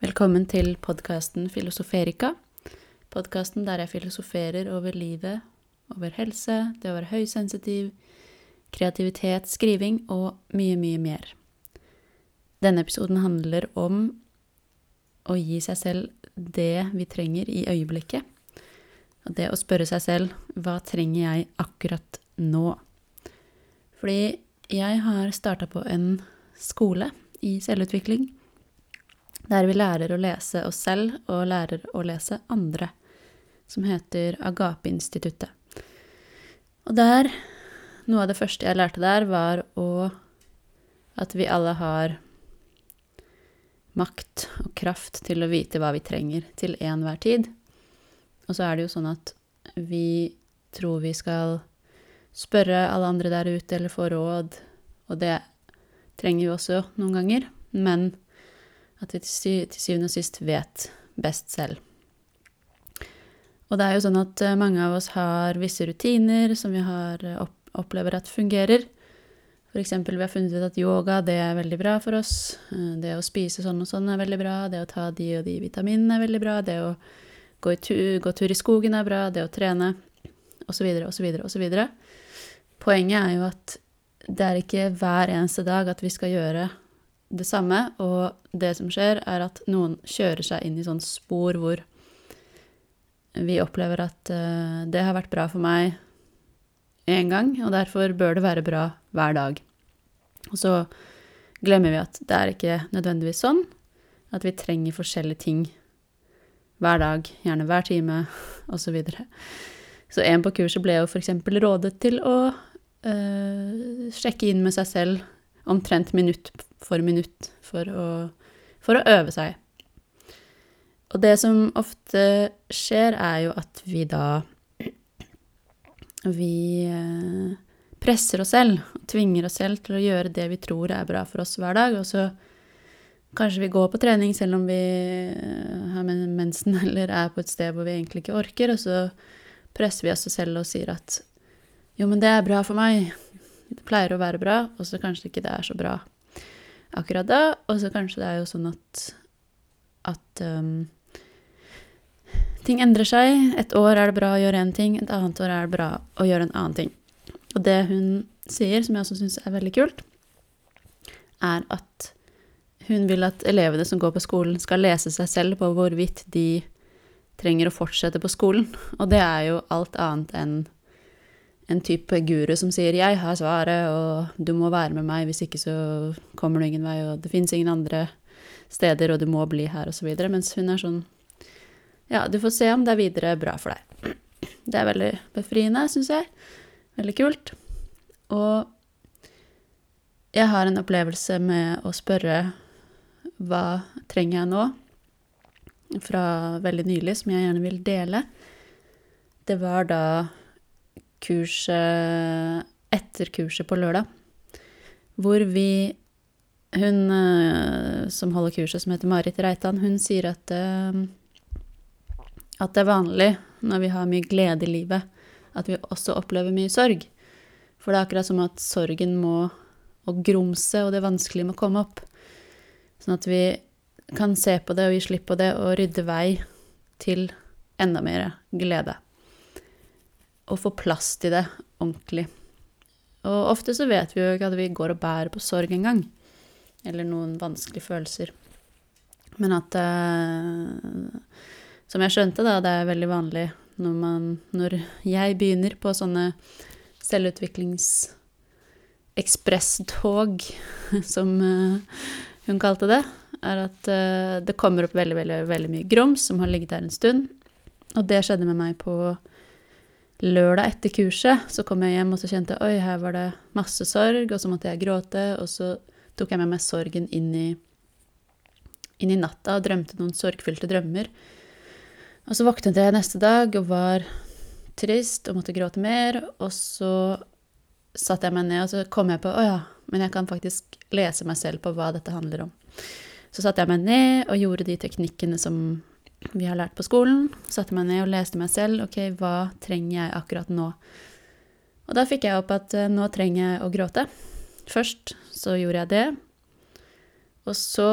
Velkommen til podkasten Filosoferika. Podkasten der jeg filosoferer over livet, over helse, det å være høysensitiv, kreativitet, skriving og mye, mye mer. Denne episoden handler om å gi seg selv det vi trenger i øyeblikket. Og det å spørre seg selv hva trenger jeg akkurat nå? Fordi jeg har starta på en skole i selvutvikling der vi lærer å lese oss selv og lærer å lese andre, som heter Agape-instituttet. Og der Noe av det første jeg lærte der, var å at vi alle har makt og kraft til å vite hva vi trenger til enhver tid. Og så er det jo sånn at vi tror vi skal spørre alle andre der ute eller få råd, og det trenger vi også noen ganger, men at vi til syvende og sist vet best selv. Og det er jo sånn at eh, mange av oss har visse rutiner som vi har eh, opplever at fungerer. F.eks. vi har funnet ut at yoga det er veldig bra for oss. Eh, det å spise sånn og sånn er veldig bra. Det å ta de og de vitaminene er veldig bra. Det å gå, tur, gå tur i skogen er bra. Det å trene osv. osv. osv. Poenget er jo at det er ikke hver eneste dag at vi skal gjøre det samme, og det som skjer, er at noen kjører seg inn i sånn spor hvor vi opplever at uh, det har vært bra for meg én gang, og derfor bør det være bra hver dag. Og så glemmer vi at det er ikke nødvendigvis sånn, at vi trenger forskjellige ting hver dag, gjerne hver time, osv. Så, så en på kurset ble jo f.eks. rådet til å uh, sjekke inn med seg selv omtrent minutt for minutt for å, for å øve seg. Og det som ofte skjer, er jo at vi da Vi eh, presser oss selv og tvinger oss selv til å gjøre det vi tror er bra for oss hver dag, og så kanskje vi går på trening selv om vi eh, har mensen eller er på et sted hvor vi egentlig ikke orker, og så presser vi oss selv og sier at jo, men det er bra for meg, det pleier å være bra, og så kanskje ikke det er så bra akkurat da. Og så kanskje det er jo sånn at at um, ting endrer seg. Et år er det bra å gjøre én ting, et annet år er det bra å gjøre en annen ting. Og det hun sier, som jeg også syns er veldig kult, er at hun vil at elevene som går på skolen, skal lese seg selv på hvorvidt de trenger å fortsette på skolen. Og det er jo alt annet enn en type guru som sier 'jeg har svaret', og 'du må være med meg, hvis ikke så kommer du ingen vei', og 'det fins ingen andre steder, og du må bli her', osv. Mens hun er sånn Ja, du får se om det er videre bra for deg. Det er veldig befriende, syns jeg. Veldig kult. Og jeg har en opplevelse med å spørre hva trenger jeg nå, fra veldig nylig, som jeg gjerne vil dele. Det var da kurset etter kurset på lørdag, hvor vi Hun eh, som holder kurset, som heter Marit Reitan, hun sier at, eh, at det er vanlig når vi har mye glede i livet, at vi også opplever mye sorg. For det er akkurat som at sorgen må og grumse, og det vanskelige må komme opp. Sånn at vi kan se på det og gi slipp på det og rydde vei til enda mer glede å få plass til det ordentlig. Og ofte så vet vi jo ikke at vi går og bærer på sorg engang. Eller noen vanskelige følelser. Men at eh, Som jeg skjønte, da, det er veldig vanlig når man Når jeg begynner på sånne selvutviklings ekspresstog, som eh, hun kalte det, er at eh, det kommer opp veldig, veldig, veldig mye grums som har ligget der en stund. Og det skjedde med meg på lørdag etter kurset så kom jeg hjem og så kjente jeg oi, her var det masse sorg, og så måtte jeg gråte. Og så tok jeg med meg sorgen inn i, inn i natta og drømte noen sorgfylte drømmer. Og så våknet jeg neste dag og var trist og måtte gråte mer. Og så satte jeg meg ned, og så kom jeg på å ja, men jeg kan faktisk lese meg selv på hva dette handler om. Så satte jeg meg ned og gjorde de teknikkene som vi har lært på skolen. Satte meg ned og leste meg selv. Ok, hva trenger jeg akkurat nå? Og da fikk jeg opp at uh, nå trenger jeg å gråte. Først så gjorde jeg det. Og så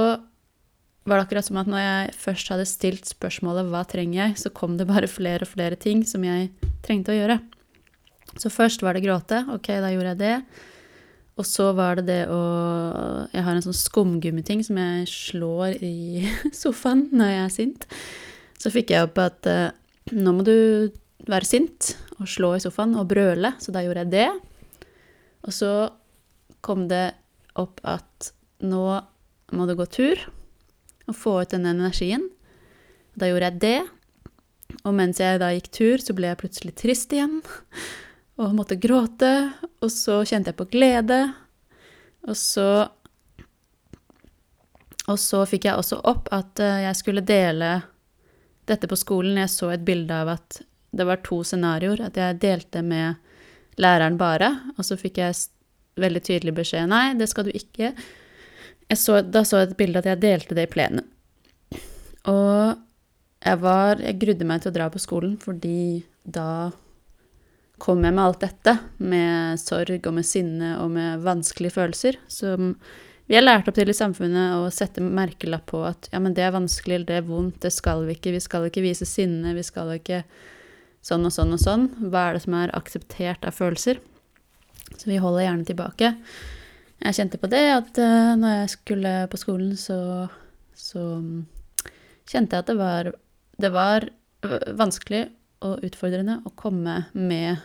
var det akkurat som at når jeg først hadde stilt spørsmålet 'hva trenger jeg', så kom det bare flere og flere ting som jeg trengte å gjøre. Så først var det gråte. Ok, da gjorde jeg det. Og så var det det å Jeg har en sånn skumgummiting som jeg slår i sofaen når jeg er sint. Så fikk jeg opp at uh, nå må du være sint og slå i sofaen og brøle, så da gjorde jeg det. Og så kom det opp at nå må du gå tur og få ut den energien. Da gjorde jeg det. Og mens jeg da gikk tur, så ble jeg plutselig trist igjen og måtte gråte. Og så kjente jeg på glede. Og så Og så fikk jeg også opp at eh, jeg skulle dele dette på skolen. Jeg så et bilde av at det var to scenarioer. At jeg delte med læreren bare, og så fikk jeg veldig tydelig beskjed nei, det skal du ikke. Så, da så jeg et bilde at jeg delte det i plenen. Og jeg var Jeg grudde meg til å dra på skolen, fordi da kom jeg med alt dette. Med sorg og med sinne og med vanskelige følelser. Som vi har lært opp til i samfunnet å sette merkelapp på at ja, men det er vanskelig, det er vondt, det skal vi ikke. Vi skal ikke vise sinne, vi skal ikke sånn og sånn og sånn. Hva er det som er akseptert av følelser? Så vi holder gjerne tilbake. Jeg kjente på det at uh, når jeg skulle på skolen, så, så kjente jeg at det var, det var vanskelig og utfordrende å komme med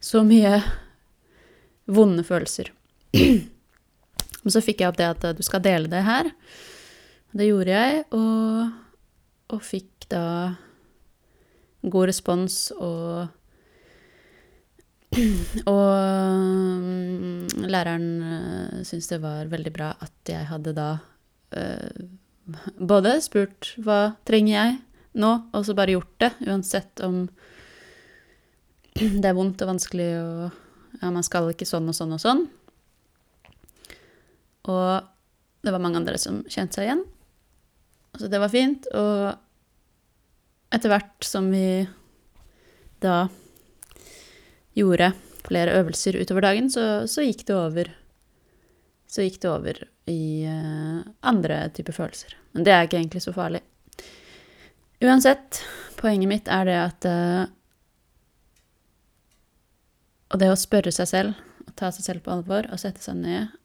så mye vonde følelser. Men så fikk jeg opp det at du skal dele det her. Det gjorde jeg, og, og fikk da god respons og og mm, læreren uh, syntes det var veldig bra at jeg hadde da uh, både spurt hva trenger jeg nå, og så bare gjort det, uansett om det er vondt og vanskelig og ja, man skal ikke sånn og sånn og sånn. Og det var mange andre som kjente seg igjen. Så det var fint. Og etter hvert som vi da gjorde flere øvelser utover dagen, så, så gikk det over Så gikk det over i uh, andre typer følelser. Men det er ikke egentlig så farlig. Uansett, poenget mitt er det at uh, Og det å spørre seg selv, ta seg selv på alvor og sette seg ned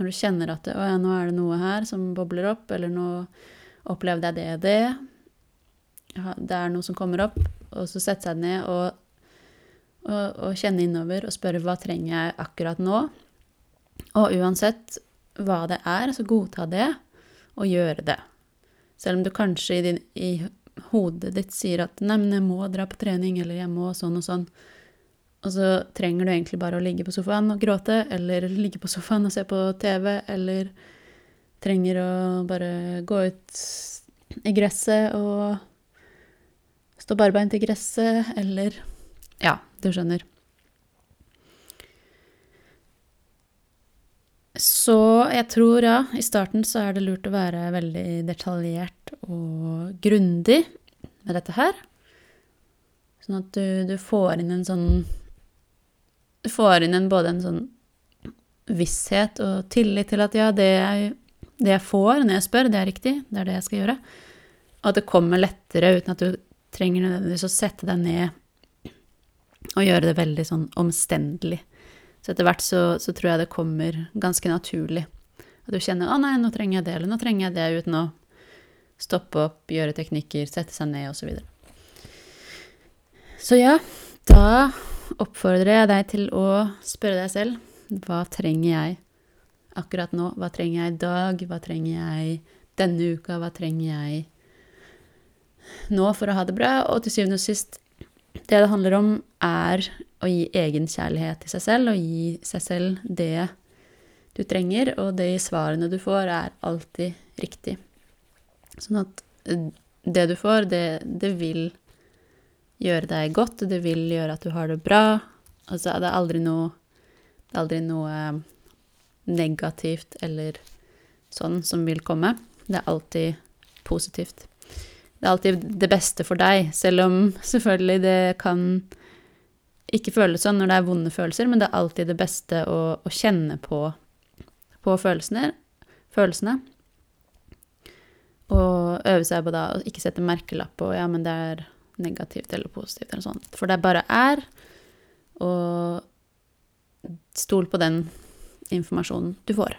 når du kjenner at å ja, nå er det noe her som bobler opp, eller nå opplevde jeg det og det. Det er noe som kommer opp, og så sette seg ned og og, og kjenne innover og spørre hva trenger jeg akkurat nå. Og uansett hva det er, så godta det og gjøre det. Selv om du kanskje i, din, i hodet ditt sier at 'nei, men jeg må dra på trening', eller 'jeg må sånn og sånn'. Og så trenger du egentlig bare å ligge på sofaen og gråte, eller ligge på sofaen og se på TV, eller trenger å bare gå ut i gresset og stå barbeint i gresset, eller Ja, du skjønner. Så jeg tror, ja, i starten så er det lurt å være veldig detaljert og grundig med dette her. Sånn at du, du får inn en sånn Du får inn en, både en sånn visshet og tillit til at ja, det jeg, det jeg får når jeg spør, det er riktig, det er det jeg skal gjøre. Og at det kommer lettere uten at du trenger nødvendigvis å sette deg ned og gjøre det veldig sånn omstendelig. Så etter hvert så, så, tror jeg det kommer ganske naturlig. At du kjenner 'Å nei, nå trenger jeg det', eller 'nå trenger jeg det', uten å stoppe opp, gjøre teknikker, sette seg ned, osv. Så, videre. så ja, da oppfordrer jeg deg til å spørre deg selv hva trenger jeg akkurat nå? Hva trenger jeg i dag? Hva trenger jeg denne uka? Hva trenger jeg nå for å ha det bra? Og til syvende og sist, det det handler om, er å gi egenkjærlighet til seg selv, og gi seg selv det du trenger, og de svarene du får, er alltid riktig. Sånn at eh, det du får, det, det vil gjøre deg godt, det vil gjøre at du har det bra. Altså, det er aldri noe Det er aldri noe eh, negativt eller sånn som vil komme. Det er alltid positivt det er alltid det beste for deg, selv om selvfølgelig det kan ikke føles sånn når det er vonde følelser, men det er alltid det beste å, å kjenne på, på følelsene, følelsene. Og øve seg på da å ikke sette merkelapp på ja, men det er negativt eller positivt eller sånt. For det bare er, og stol på den informasjonen du får.